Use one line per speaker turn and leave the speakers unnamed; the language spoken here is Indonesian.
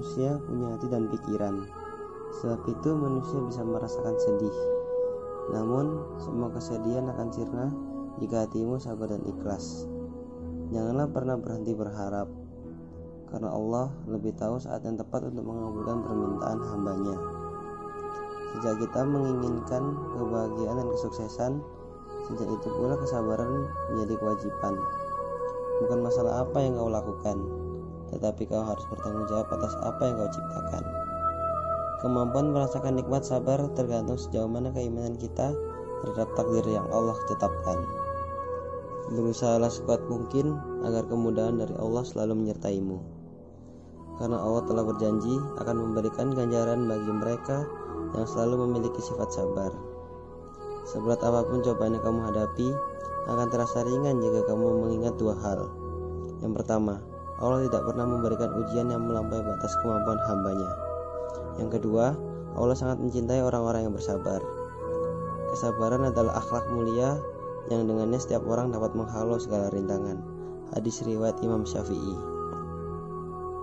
manusia punya hati dan pikiran. Sebab itu manusia bisa merasakan sedih. Namun, semua kesedihan akan sirna jika hatimu sabar dan ikhlas. Janganlah pernah berhenti berharap, karena Allah lebih tahu saat yang tepat untuk mengabulkan permintaan hambanya. Sejak kita menginginkan kebahagiaan dan kesuksesan, sejak itu pula kesabaran menjadi kewajiban. Bukan masalah apa yang kau lakukan, tetapi kau harus bertanggung jawab atas apa yang kau ciptakan. Kemampuan merasakan nikmat sabar tergantung sejauh mana keimanan kita terhadap takdir yang Allah tetapkan. Berusahalah sekuat mungkin agar kemudahan dari Allah selalu menyertaimu. Karena Allah telah berjanji akan memberikan ganjaran bagi mereka yang selalu memiliki sifat sabar. Seberat apa pun cobaan yang kamu hadapi, akan terasa ringan jika kamu mengingat dua hal. Yang pertama, Allah tidak pernah memberikan ujian yang melampaui batas kemampuan hambanya. Yang kedua, Allah sangat mencintai orang-orang yang bersabar. Kesabaran adalah akhlak mulia yang dengannya setiap orang dapat menghalau segala rintangan. Hadis riwayat Imam Syafi'i.